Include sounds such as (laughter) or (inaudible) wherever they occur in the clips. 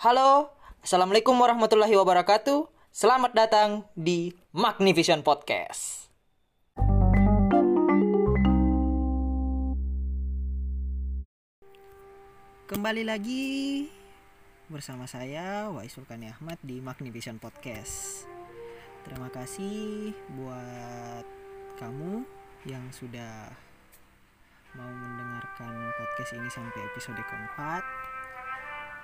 Halo, Assalamualaikum warahmatullahi wabarakatuh. Selamat datang di Magnivision Podcast. Kembali lagi bersama saya Wais Sulkani Ahmad di Magnivision Podcast. Terima kasih buat kamu yang sudah mau mendengarkan podcast ini sampai episode keempat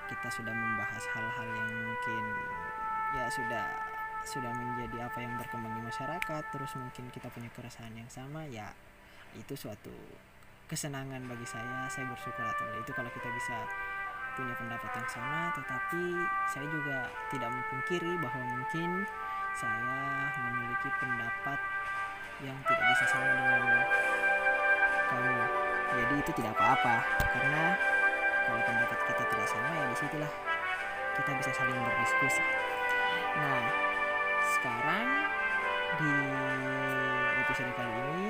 kita sudah membahas hal-hal yang mungkin ya sudah sudah menjadi apa yang berkembang di masyarakat terus mungkin kita punya keresahan yang sama ya itu suatu kesenangan bagi saya. Saya bersyukur atau itu kalau kita bisa punya pendapat yang sama tetapi saya juga tidak memungkiri bahwa mungkin saya memiliki pendapat yang tidak bisa sama dengan kamu. Jadi itu tidak apa-apa karena kalau pendapat kita tidak sama ya di situlah kita bisa saling berdiskusi. Nah sekarang di episode kali ini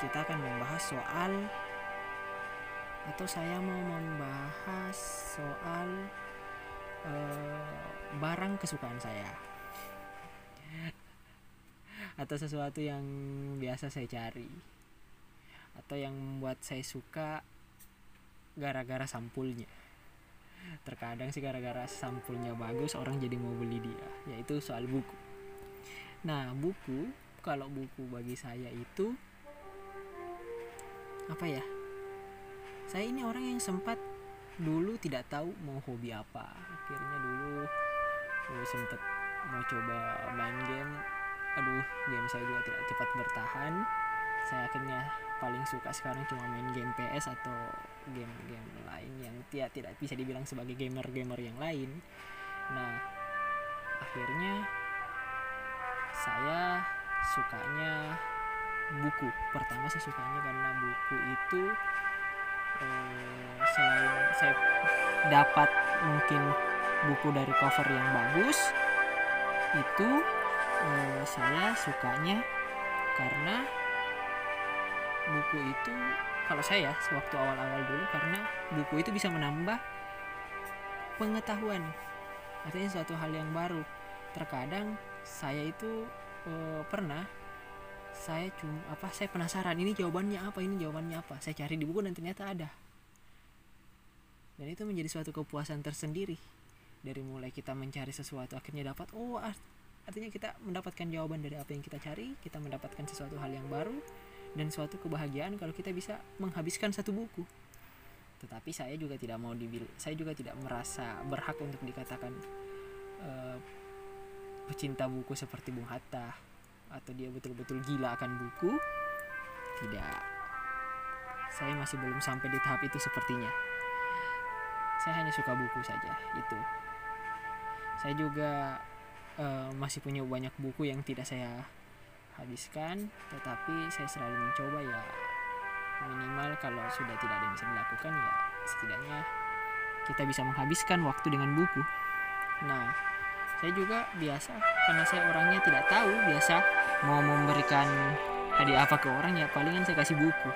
kita akan membahas soal atau saya mau membahas soal uh, barang kesukaan saya. Atau sesuatu yang biasa saya cari. Atau yang membuat saya suka gara-gara sampulnya. Terkadang sih gara-gara sampulnya bagus orang jadi mau beli dia. Yaitu soal buku. Nah buku kalau buku bagi saya itu apa ya? Saya ini orang yang sempat dulu tidak tahu mau hobi apa. Akhirnya dulu oh, sempat mau coba main game. Aduh game saya juga tidak cepat bertahan saya akhirnya paling suka sekarang cuma main game PS atau game-game lain yang tidak tidak bisa dibilang sebagai gamer-gamer yang lain. Nah, akhirnya saya sukanya buku. Pertama saya sukanya karena buku itu eh, selain saya dapat mungkin buku dari cover yang bagus, itu eh, saya sukanya karena buku itu kalau saya sewaktu awal-awal dulu karena buku itu bisa menambah pengetahuan. Artinya suatu hal yang baru. Terkadang saya itu e, pernah saya cuma apa saya penasaran ini jawabannya apa? Ini jawabannya apa? Saya cari di buku dan ternyata ada. Dan itu menjadi suatu kepuasan tersendiri. Dari mulai kita mencari sesuatu akhirnya dapat oh artinya kita mendapatkan jawaban dari apa yang kita cari kita mendapatkan sesuatu hal yang baru dan suatu kebahagiaan kalau kita bisa menghabiskan satu buku. Tetapi saya juga tidak mau dibil, saya juga tidak merasa berhak untuk dikatakan uh, pecinta buku seperti Bung Hatta atau dia betul-betul gila akan buku. Tidak. Saya masih belum sampai di tahap itu sepertinya. Saya hanya suka buku saja, itu. Saya juga uh, masih punya banyak buku yang tidak saya habiskan tetapi saya selalu mencoba ya. Minimal kalau sudah tidak ada yang bisa dilakukan ya setidaknya kita bisa menghabiskan waktu dengan buku. Nah saya juga biasa karena saya orangnya tidak tahu biasa mau memberikan hadiah apa ke orang ya palingan saya kasih buku.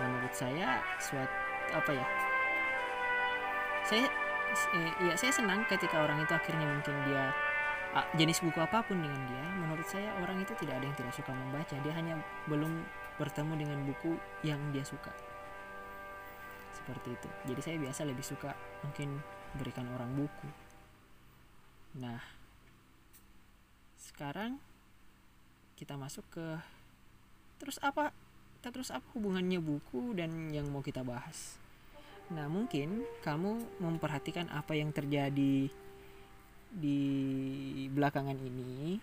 Menurut saya suat apa ya saya eh, ya saya senang ketika orang itu akhirnya mungkin dia jenis buku apa pun dengan dia menurut saya orang itu tidak ada yang tidak suka membaca. Dia hanya belum bertemu dengan buku yang dia suka. Seperti itu. Jadi saya biasa lebih suka mungkin berikan orang buku. Nah sekarang kita masuk ke terus apa terus apa hubungannya buku dan yang mau kita bahas? Nah mungkin kamu memperhatikan apa yang terjadi di belakangan ini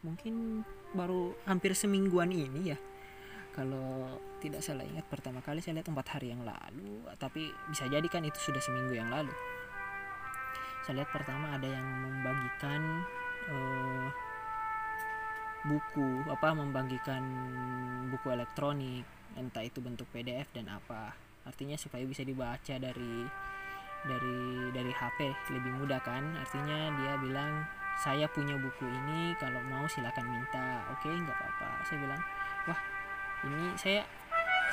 mungkin baru hampir semingguan ini ya. Kalau tidak salah ingat pertama kali saya lihat empat hari yang lalu. Tapi bisa jadi kan itu sudah seminggu yang lalu. Saya lihat pertama ada yang membagikan uh, buku apa membagikan buku elektronik. Entah itu bentuk PDF dan apa. Artinya supaya bisa dibaca dari dari dari HP lebih mudah kan. Artinya dia bilang saya punya buku ini kalau mau silakan minta. Oke okay, nggak apa-apa. Saya bilang wah ini saya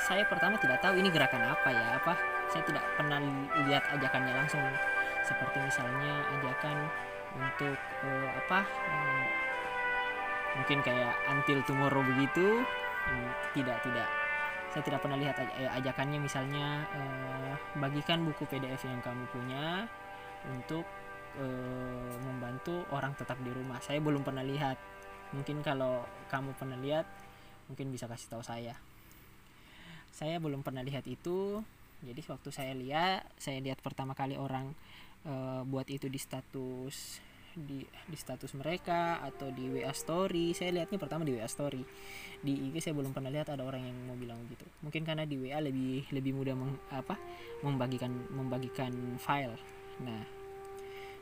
saya pertama tidak tahu ini gerakan apa ya apa saya tidak pernah lihat ajakannya langsung. Seperti misalnya ajakan untuk uh, apa um, mungkin kayak until tomorrow begitu hmm, tidak tidak. Saya tidak pernah lihat aj ajakannya misalnya uh, bagikan buku PDF yang kamu punya untuk uh, membantu orang tetap di rumah. Saya belum pernah lihat. Mungkin kalau kamu pernah lihat mungkin bisa kasih tahu saya. Saya belum pernah lihat itu. Jadi waktu saya lihat saya lihat pertama kali orang uh, buat itu di status di di status mereka atau di WA story. Saya lihatnya pertama di WA story. Di IG saya belum pernah lihat ada orang yang mau bilang gitu mungkin karena di WA lebih lebih mudah meng, apa? Membagikan membagikan file. Nah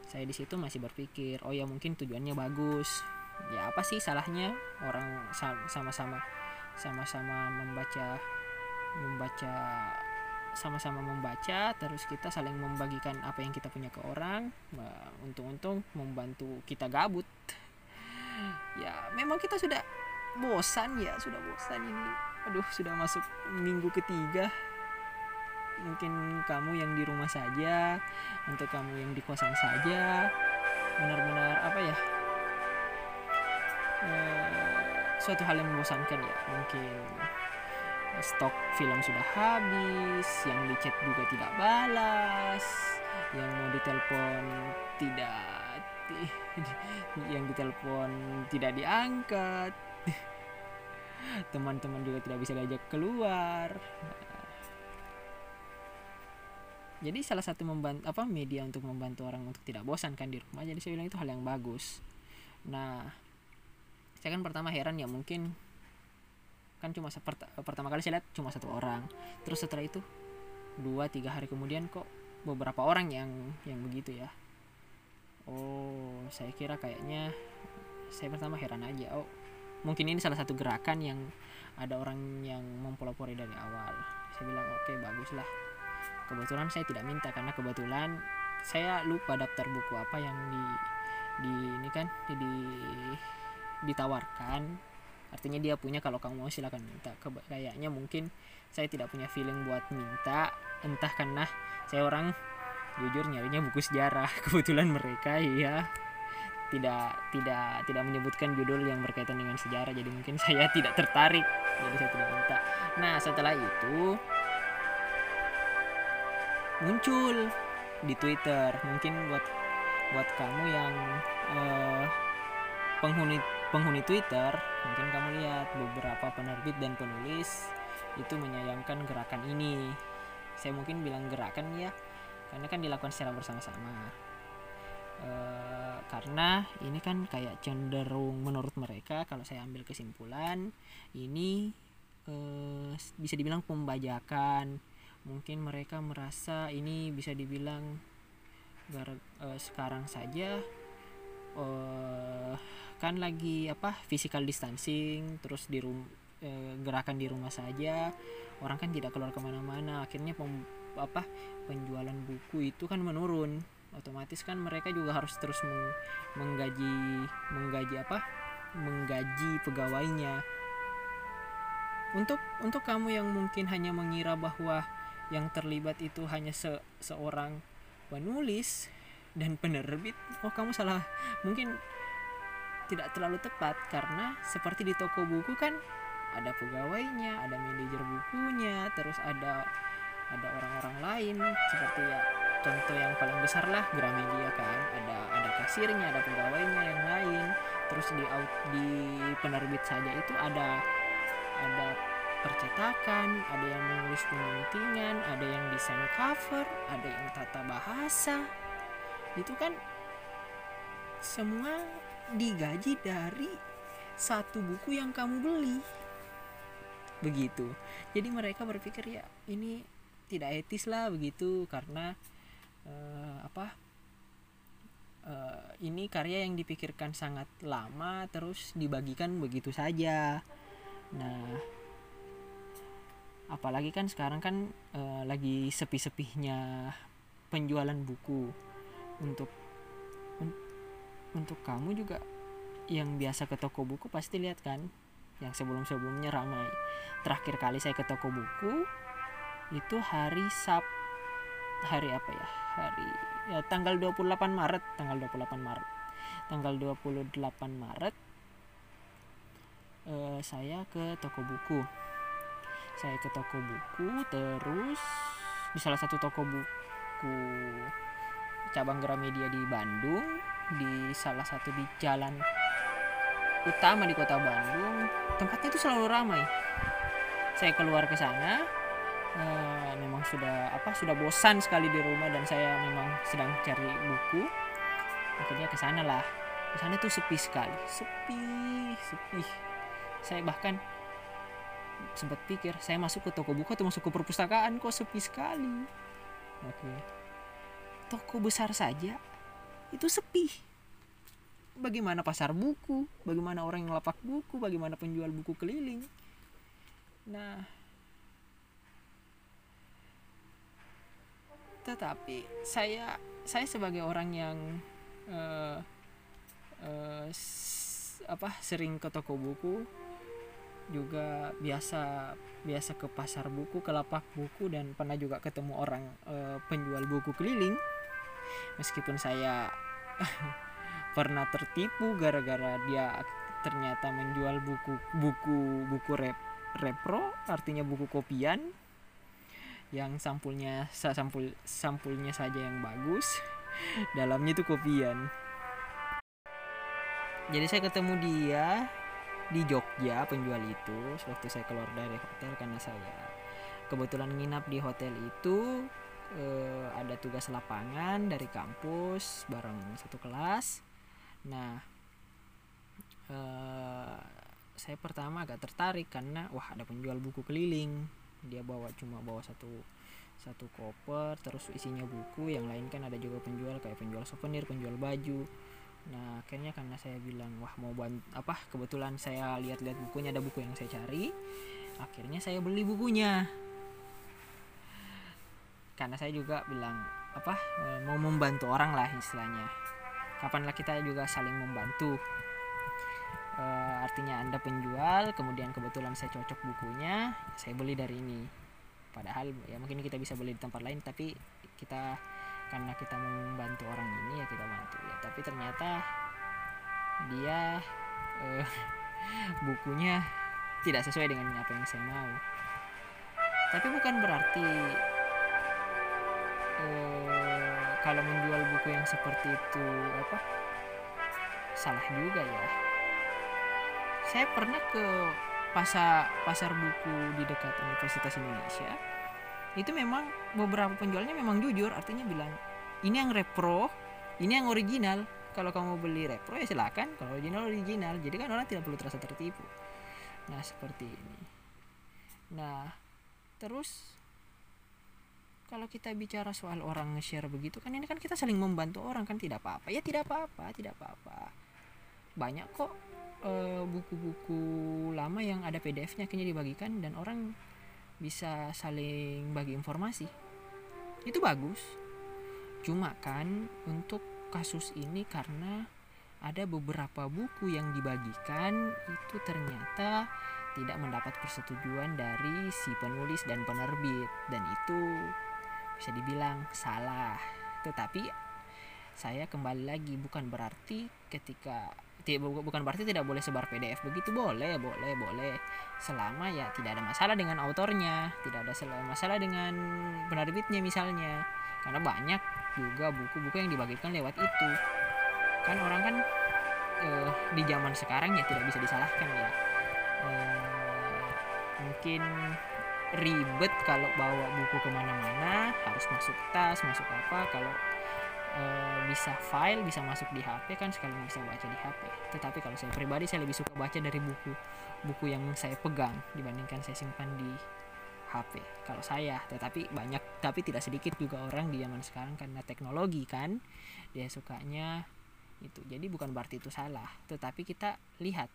saya di situ masih berpikir oh ya mungkin tujuannya bagus. Ya apa sih salahnya orang sama-sama sama-sama membaca membaca sama-sama membaca terus kita saling membagikan apa yang kita punya ke orang untung-untung membantu kita gabut. Ya memang kita sudah bosan ya sudah bosan ini. Aduh sudah masuk minggu ketiga mungkin kamu yang di rumah saja untuk kamu yang di kosan saja. Benar-benar apa ya e, suatu hal yang membosankan ya. Mungkin stok film sudah habis yang di chat juga tidak balas yang mau ditelepon tidak (laughs) yang ditelepon tidak diangkat. (laughs) Teman-teman juga tidak bisa diajak keluar jadi salah satu membantu apa media untuk membantu orang untuk tidak bosan kan di rumah. Jadi saya bilang itu hal yang bagus. Nah saya kan pertama heran ya mungkin kan cuma seperti pertama kali saya lihat cuma satu orang. Terus setelah itu dua tiga hari kemudian kok beberapa orang yang yang begitu ya. Oh saya kira kayaknya saya pertama heran aja. Oh mungkin ini salah satu gerakan yang ada orang yang mempelopori dari awal. Saya bilang oke okay, bagus lah kebetulan saya tidak minta karena kebetulan saya lupa daftar buku apa yang di di ini kan di ditawarkan. Artinya dia punya kalau kamu mau silakan minta. Kayaknya mungkin saya tidak punya feeling buat minta. Entah karena saya orang jujur nyarinya buku sejarah. (laughs) Kebetulan mereka ya tidak tidak tidak menyebutkan judul yang berkaitan dengan sejarah. Jadi mungkin (laughs) saya tidak tertarik. Jadi saya tidak minta. Nah setelah itu muncul di Twitter mungkin buat buat kamu yang uh, penghuni penghuni Twitter, mungkin kamu lihat beberapa penerbit dan penulis itu menyayangkan gerakan ini. Saya mungkin bilang gerakan ya, karena kan dilakukan secara bersama-sama. E, karena ini kan kayak cenderung menurut mereka kalau saya ambil kesimpulan ini e, bisa dibilang pembajakan. Mungkin mereka merasa ini bisa dibilang e, sekarang saja uh, kan lagi apa physical distancing terus di rum e, gerakan di rumah saja orang kan tidak keluar ke mana-mana akhirnya pem, apa penjualan buku itu kan menurun. Otomatis kan mereka juga harus terus meng, menggaji menggaji apa menggaji pegawainya. Untuk untuk kamu yang mungkin hanya mengira bahwa yang terlibat itu hanya se, seorang penulis dan penerbit. Oh kamu salah. Mungkin tidak terlalu tepat karena seperti di toko buku kan ada pegawainya, ada manajer bukunya, terus ada ada orang-orang lain. Seperti ya contoh yang paling besar lah Gramedia kan. Ada ada kasirnya ada pegawainya yang lain. Terus di out di penerbit saja itu ada ada percetakan ada yang menulis penyuntingan ada yang desain cover ada yang tata bahasa. Itu kan semua digaji dari satu buku yang kamu beli. Begitu. Jadi mereka berpikir ya ini tidak etis lah begitu. Karena uh, apa uh, ini karya yang dipikirkan sangat lama terus dibagikan begitu saja. Nah apalagi kan sekarang kan uh, lagi sepi-sepinya penjualan buku. Untuk untuk kamu juga yang biasa ke toko buku pasti lihat kan? Yang sebelum-sebelumnya ramai. Terakhir kali saya ke toko buku itu hari Sabtu hari apa ya? Hari ya tanggal 28 Maret tanggal 28 Maret. Tanggal 28 Maret eh, saya ke toko buku saya ke toko buku terus di salah satu toko buku cabang Gramedia di Bandung di salah satu di jalan utama di kota Bandung tempatnya itu selalu ramai. Saya keluar ke sana eh, memang sudah apa sudah bosan sekali di rumah dan saya memang sedang cari buku. Akhirnya ke sana lah ke sana tuh sepi sekali sepi sepi. Saya bahkan sempat pikir saya masuk ke toko buku atau masuk ke perpustakaan? Kok sepi sekali? Oke. Toko besar saja. Itu sepi. Bagaimana pasar buku? Bagaimana orang yang lapak buku? Bagaimana penjual buku keliling? Nah tetapi saya saya sebagai orang yang uh, uh, apa sering ke toko buku juga biasa biasa ke pasar buku ke lapak buku dan pernah juga ketemu orang uh, penjual buku keliling. Meskipun saya (laughs) pernah tertipu gara-gara dia ternyata menjual buku buku buku rep repro artinya buku kopian yang sampulnya sampul sampulnya saja yang bagus (laughs) dalamnya itu kopian. Jadi saya ketemu dia di Jogja penjual itu waktu saya keluar dari hotel karena saya kebetulan nginap di hotel itu eh, ada tugas lapangan dari kampus bareng satu kelas. Nah eh, saya pertama agak tertarik karena wah ada penjual buku keliling. Dia bawa cuma bawa satu satu koper terus isinya buku yang lain kan ada juga penjual kayak penjual souvenir penjual baju nah akhirnya karena saya bilang wah mau bantu apa kebetulan saya lihat-lihat bukunya ada buku yang saya cari akhirnya saya beli bukunya. Karena saya juga bilang apa eh, mau membantu orang lah istilahnya. Kapanlah kita juga saling membantu. E, artinya anda penjual kemudian kebetulan saya cocok bukunya saya beli dari ini. Padahal ya mungkin kita bisa beli di tempat lain tapi kita karena kita membantu orang ini ya kita bantu ya. Tapi ternyata dia uh, (laughs) bukunya tidak sesuai dengan apa yang saya mau. Tapi bukan berarti uh, kalau menjual buku yang seperti itu apa salah juga ya. Saya pernah ke pasar pasar buku di dekat Universitas Indonesia itu memang beberapa penjualnya memang jujur artinya bilang ini yang repro ini yang original. Kalau kamu beli repro ya silakan. Kalau original original. Jadi kan orang tidak perlu terasa tertipu. Nah seperti ini. Nah terus kalau kita bicara soal orang nge-share begitu kan ini kan kita saling membantu orang kan? Tidak apa-apa. Ya tidak apa-apa tidak apa-apa. Banyak kok eh, buku-buku uh, lama yang ada PDF-nya akhirnya dibagikan dan orang bisa saling bagi informasi. Itu bagus. Cuma kan untuk kasus ini karena ada beberapa buku yang dibagikan itu ternyata tidak mendapat persetujuan dari si penulis dan penerbit. Dan itu bisa dibilang salah. Tetapi saya kembali lagi bukan berarti ketika bukan berarti tidak boleh sebar PDF begitu boleh boleh boleh. Selama ya tidak ada masalah dengan autornya tidak ada masalah dengan penerbitnya misalnya. Karena banyak juga buku-buku yang dibagikan lewat itu. Kan orang kan eh, di zaman sekarang ya tidak bisa disalahkan ya. Eh, mungkin ribet kalau bawa buku ke mana-mana harus masuk tas masuk apa kalau Eh, bisa file bisa masuk di HP kan sekalian bisa baca di HP tetapi kalau saya pribadi saya lebih suka baca dari buku buku yang saya pegang dibandingkan saya simpan di HP kalau saya tetapi banyak tapi tidak sedikit juga orang di zaman sekarang karena teknologi kan dia sukanya itu. Jadi bukan berarti itu salah tetapi kita lihat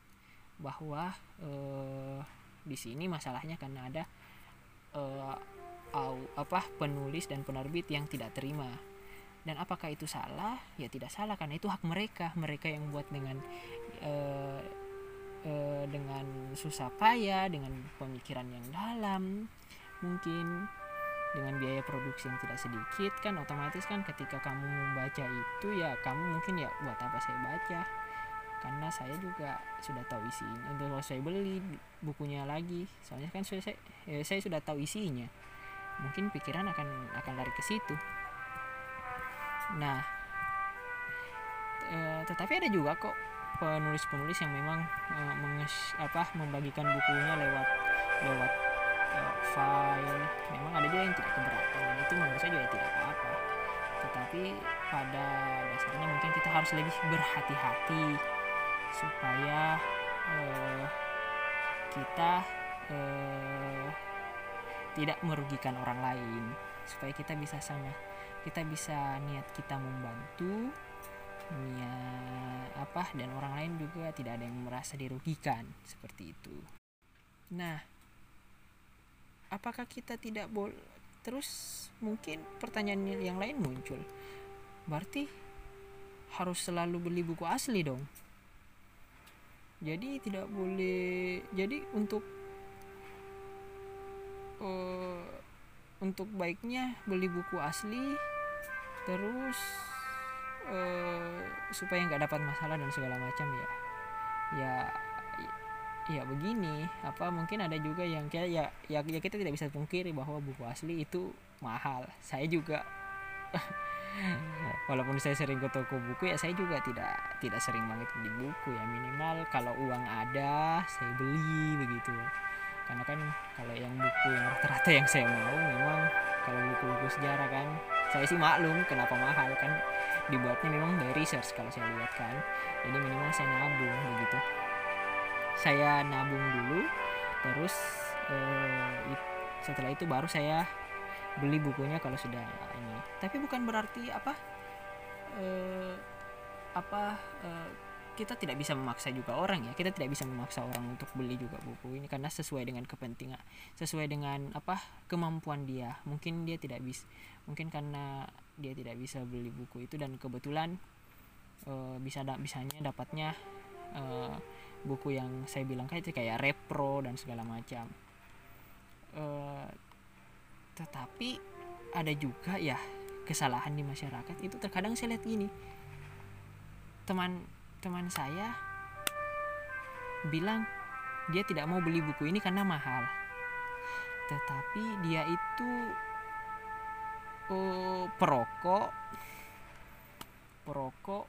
bahwa uh, di sini masalahnya karena ada uh, au, apa penulis dan penerbit yang tidak terima dan apakah itu salah? Ya tidak salah karena itu hak mereka. Mereka yang buat dengan uh, uh, dengan susah payah dengan pemikiran yang dalam mungkin. Dengan biaya produksi yang tidak sedikit kan otomatis kan ketika kamu membaca itu ya kamu mungkin ya buat apa saya baca? Karena saya juga sudah tahu isinya. Untuk kalau saya beli bukunya lagi soalnya kan saya, ya, saya sudah tahu isinya. Mungkin pikiran akan akan lari ke situ nah e, tetapi ada juga kok penulis-penulis yang memang e, menges, apa membagikan bukunya lewat lewat e, file. Memang ada juga yang tidak keberatan dan itu menurut saya juga tidak apa-apa. Tetapi pada dasarnya mungkin kita harus lebih berhati-hati supaya uh, kita uh, tidak merugikan orang lain. Supaya kita bisa sama kita bisa niat kita membantu niat apa dan orang lain juga tidak ada yang merasa dirugikan seperti itu. Nah apakah kita tidak boleh terus mungkin pertanyaan yang lain muncul. Berarti harus selalu beli buku asli dong. Jadi tidak boleh jadi untuk uh, untuk baiknya beli buku asli terus uh, supaya nggak dapat masalah dan segala macam ya. Ya ya begini apa mungkin ada juga yang kayak ya ya, ya kita tidak bisa pungkiri bahwa buku asli itu mahal. Saya juga. (laughs) Walaupun saya sering ke toko buku ya saya juga tidak tidak sering banget beli buku ya. Minimal kalau uang ada saya beli begitu. Karena kan kalau yang buku yang rata-rata yang saya mau memang kalau buku-buku sejarah kan saya sih maklum kenapa mahal kan? Dibuatnya memang dari research kalau saya lihat kan? Jadi minimal saya nabung begitu. Saya nabung dulu terus eh, setelah itu baru saya beli bukunya kalau sudah ini. Tapi bukan berarti apa uh, apa uh, kita tidak bisa memaksa juga orang ya. Kita tidak bisa memaksa orang untuk beli juga buku ini karena sesuai dengan kepentingan sesuai dengan apa kemampuan dia. Mungkin dia tidak bisa mungkin karena dia tidak bisa beli buku itu dan kebetulan uh, bisa da bisanya dapatnya uh, buku yang saya bilang kayak kayak repro dan segala macam. Uh, tetapi ada juga ya kesalahan di masyarakat. Itu terkadang saya lihat gini teman teman saya bilang dia tidak mau beli buku ini karena mahal. Tetapi dia itu oh, perokok perokok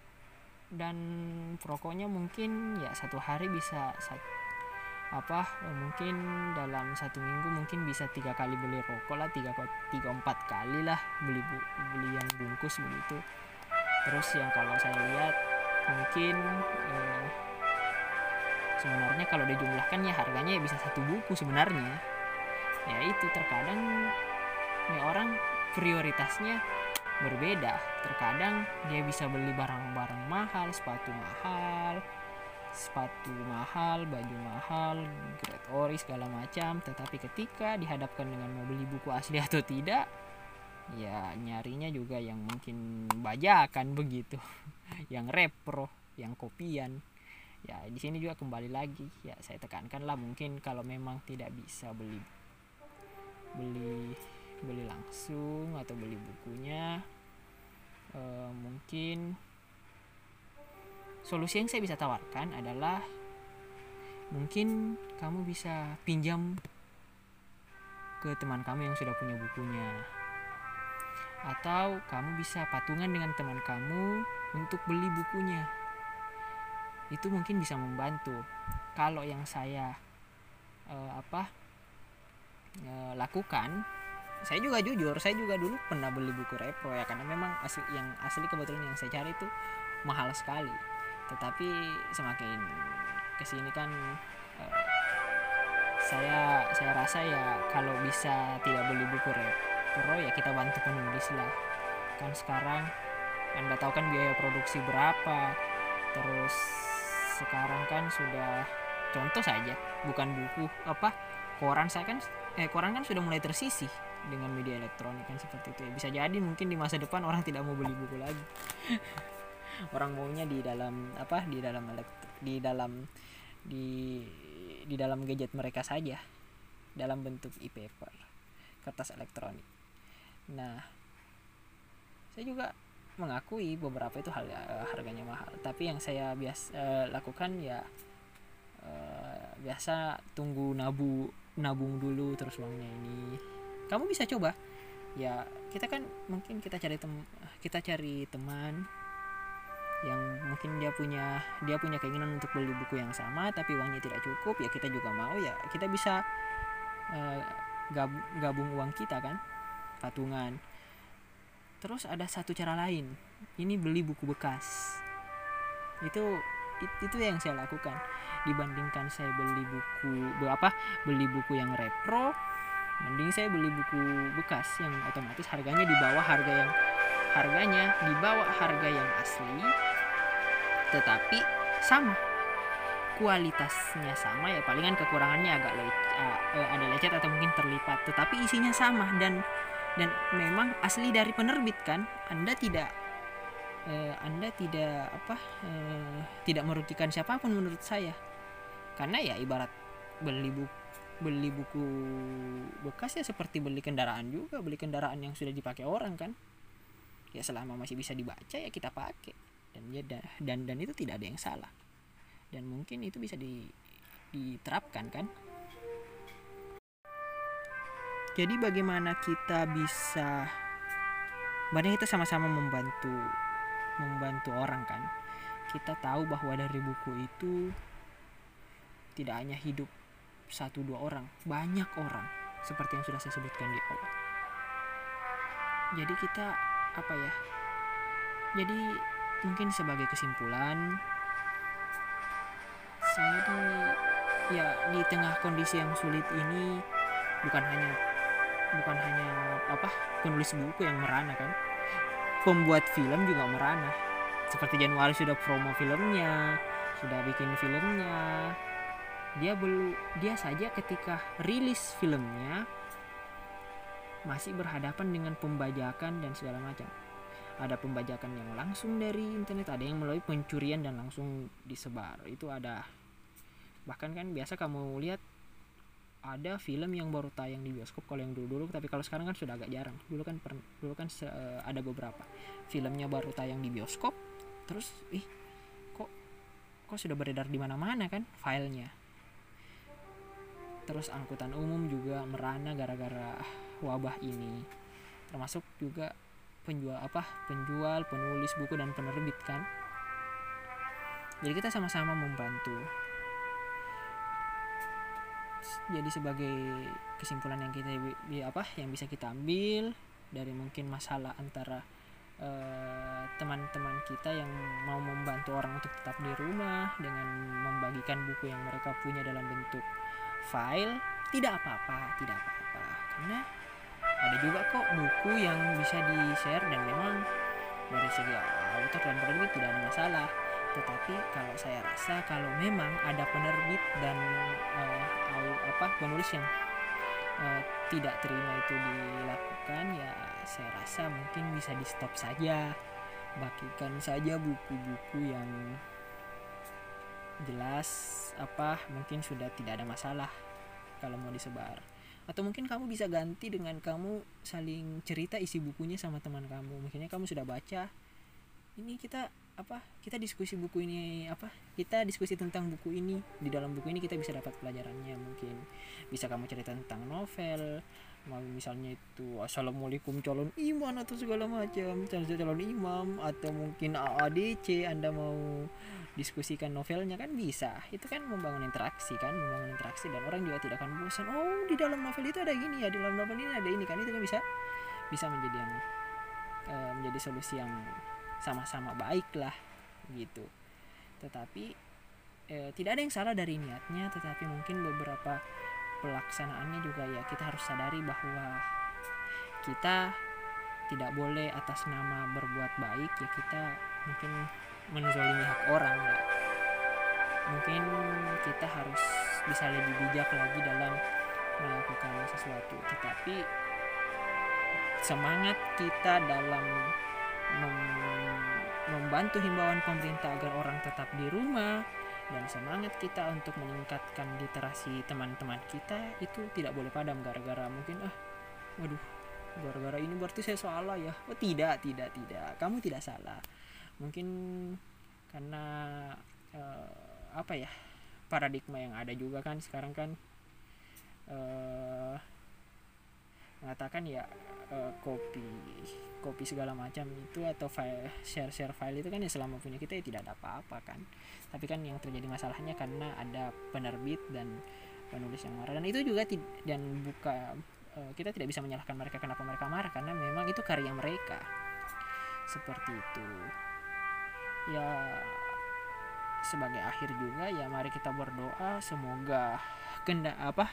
dan perokoknya mungkin ya satu hari bisa satu apa mungkin dalam satu minggu mungkin bisa tiga kali beli rokok lah tiga tiga empat kali lah beli beli yang bungkus begitu. Terus yang kalau saya lihat mungkin eh, sebenarnya kalau dijumlahkan ya harganya ya bisa satu buku sebenarnya. Ya itu terkadang ya orang prioritasnya berbeda. Terkadang dia bisa beli barang-barang mahal sepatu mahal sepatu mahal, baju mahal, grade ori segala macam. Tetapi ketika dihadapkan dengan mau beli buku asli atau tidak, ya nyarinya juga yang mungkin bajakan begitu, yang repro, yang kopian. Ya di sini juga kembali lagi ya saya tekankan lah mungkin kalau memang tidak bisa beli beli beli langsung atau beli bukunya uh, mungkin solusi yang saya bisa tawarkan adalah mungkin kamu bisa pinjam ke teman kamu yang sudah punya bukunya atau kamu bisa patungan dengan teman kamu untuk beli bukunya. Itu mungkin bisa membantu. Kalau yang saya uh, apa uh, lakukan saya juga jujur saya juga dulu pernah beli buku repro ya karena memang asli yang asli kebetulan yang saya cari itu mahal sekali. Tetapi semakin ke sini kan uh, saya saya rasa ya kalau bisa tidak beli buku repro ya kita bantu penulis lah. Kan sekarang anda tahu kan biaya produksi berapa. Terus sekarang kan sudah contoh saja bukan buku apa koran saya kan eh koran kan sudah mulai tersisih dengan media elektronik kan seperti itu ya. Bisa jadi mungkin di masa depan orang tidak mau beli buku lagi. (laughs) Orang maunya di dalam apa di dalam di dalam di di dalam gadget mereka saja. Dalam bentuk e-paper kertas elektronik nah saya juga mengakui beberapa itu hal uh, harganya mahal. Tapi yang saya biasa uh, lakukan ya uh, biasa tunggu nabu nabung dulu terus uangnya ini. Kamu bisa coba. Ya kita kan mungkin kita cari tem kita cari teman yang mungkin dia punya dia punya keinginan untuk beli buku yang sama tapi uangnya tidak cukup ya kita juga mau ya kita bisa uh, gab- gabung uang kita kan patungan. Terus ada satu cara lain. Ini beli buku bekas. Itu itu yang saya lakukan. Dibandingkan saya beli buku apa beli buku yang repro mending saya beli buku bekas yang otomatis harganya di bawah harga yang harganya di bawah harga yang asli tetapi sama. Kualitasnya sama ya palingan kekurangannya agak le uh, ada lecet atau mungkin terlipat tetapi isinya sama dan dan memang asli dari penerbit kan anda tidak uh, anda tidak apa uh, tidak merugikan siapa pun menurut saya. Karena ya ibarat beli buku beli buku bekas ya seperti beli kendaraan juga beli kendaraan yang sudah dipakai orang kan. Ya selama masih bisa dibaca ya kita pakai. Dan ya dan dan itu tidak ada yang salah. Dan mungkin itu bisa di, diterapkan kan jadi bagaimana kita bisa banyak kita sama-sama membantu membantu orang kan? Kita tahu bahwa dari buku itu tidak hanya hidup satu dua orang banyak orang seperti yang sudah saya sebutkan di awal. Jadi kita apa ya jadi mungkin sebagai kesimpulan saya di ya di tengah kondisi yang sulit ini bukan hanya bukan hanya apa penulis buku yang merana kan? Pembuat film juga merana. Seperti Januari sudah promo filmnya sudah bikin filmnya. Dia belum dia saja ketika rilis filmnya masih berhadapan dengan pembajakan dan segala macam. Ada pembajakan yang langsung dari internet ada yang melalui pencurian dan langsung disebar. Itu ada bahkan kan biasa kamu lihat ada film yang baru tayang di bioskop kalau yang dulu dulu tapi kalau sekarang kan sudah agak jarang. Dulu kan per, dulu kan se, ada beberapa filmnya baru tayang di bioskop terus ih kok kok sudah beredar di mana mana kan filenya. Terus angkutan umum juga merana gara-gara wabah ini. Termasuk juga penjual apa penjual penulis buku dan penerbit kan. Jadi kita sama-sama membantu jadi sebagai kesimpulan yang kita apa yang bisa kita ambil dari mungkin masalah antara teman-teman uh, kita yang mau membantu orang untuk tetap di rumah dengan membagikan buku yang mereka punya dalam bentuk file tidak apa-apa tidak apa-apa. Karena ada juga kok buku yang bisa di share dan memang dari segi author dan penerbit tidak ada masalah tetapi kalau saya rasa kalau memang ada penerbit dan uh, apa penulis yang uh, tidak terima itu dilakukan ya saya rasa mungkin bisa di stop saja. Bagikan saja buku-buku yang jelas apa mungkin sudah tidak ada masalah kalau mau disebar. Atau mungkin kamu bisa ganti dengan kamu saling cerita isi bukunya sama teman kamu. Mungkinnya kamu sudah baca ini kita apa kita diskusi buku ini apa kita diskusi tentang buku ini. Di dalam buku ini kita bisa dapat pelajarannya mungkin bisa kamu cerita tentang novel mau misalnya itu assalamualaikum calon iman atau segala macam. Calon imam atau mungkin AADC anda mau diskusikan novelnya kan bisa. Itu kan membangun interaksi kan? Membangun interaksi dan orang juga tidak akan bosan. Oh di dalam novel itu ada gini ya di dalam novel ini ada ini kan? Itu kan bisa bisa menjadi yang e, menjadi solusi yang sama-sama baik lah gitu tetapi e, tidak ada yang salah dari niatnya tetapi mungkin beberapa pelaksanaannya juga ya kita harus sadari bahwa kita tidak boleh atas nama berbuat baik ya kita mungkin menzolimi hak orang ya. mungkin kita harus bisa lebih bijak lagi dalam melakukan sesuatu tetapi semangat kita dalam mem membantu himbauan pemerintah agar orang tetap di rumah dan semangat kita untuk meningkatkan literasi teman-teman kita itu tidak boleh padam gara-gara mungkin ah waduh gara-gara ini berarti saya salah ya. Oh tidak tidak tidak. Kamu tidak salah. Mungkin karena uh, apa ya paradigma yang ada juga kan sekarang kan uh, mengatakan ya uh, kopi kopi segala macam itu atau file share share file itu kan ya selama punya kita ya tidak ada apa-apa kan. Tapi kan yang terjadi masalahnya karena ada penerbit dan penulis yang marah. Dan itu juga dan buka uh, kita tidak bisa menyalahkan mereka kenapa mereka marah karena memang itu karya mereka. Seperti itu. Ya sebagai akhir juga ya mari kita berdoa. Semoga kenda apa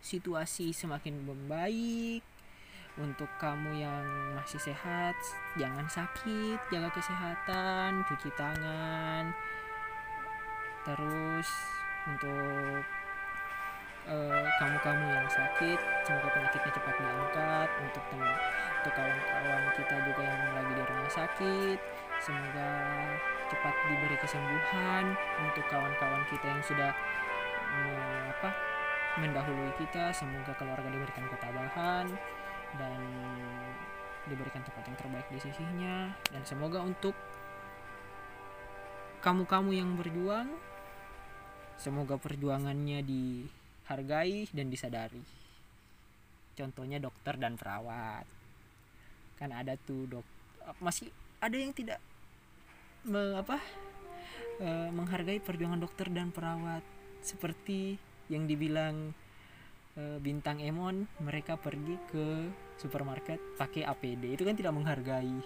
situasi semakin membaik untuk kamu yang masih sehat jangan sakit jaga kesehatan cuci tangan. Terus untuk eh, kamu-kamu yang sakit semoga penyakitnya cepat diangkat. Untuk teman untuk kawan-kawan kita juga yang lagi di rumah sakit semoga cepat diberi kesembuhan. Untuk kawan-kawan kita yang sudah uh, apa mendahului kita semoga keluarga diberikan ketabahan dan diberikan tempat yang terbaik di sisinya. Dan semoga untuk kamu-kamu yang berjuang semoga perjuangannya di hargai dan disadari. Contohnya dokter dan perawat. Kan ada tuh dok masih ada yang tidak me, e, menghargai perjuangan dokter dan perawat. Seperti yang dibilang e, bintang Emon mereka pergi ke supermarket pakai APD itu kan tidak menghargai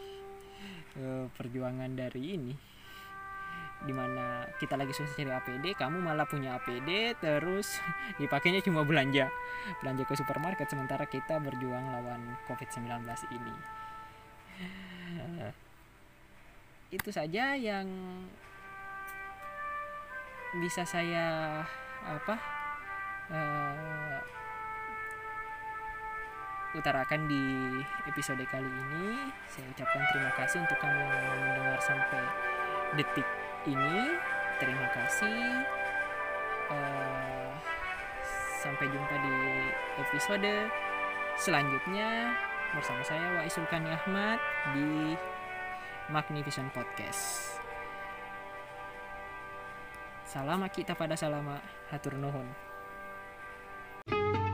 e, perjuangan dari ini. Di mana kita lagi susah cari APD kamu malah punya APD terus (laughs) dipakainya cuma belanja. Belanja ke supermarket sementara kita berjuang lawan COVID-19 ini. Itu saja yang bisa saya apa uh, utarakan di episode kali ini. Saya ucapkan terima kasih untuk kamu yang mendengar sampai detik ini. Terima kasih. Uh, sampai jumpa di episode selanjutnya bersama saya Waisul Kani Ahmad di Magnificent Podcast. Salam kita pada salama. Hatur nuhun Thank you.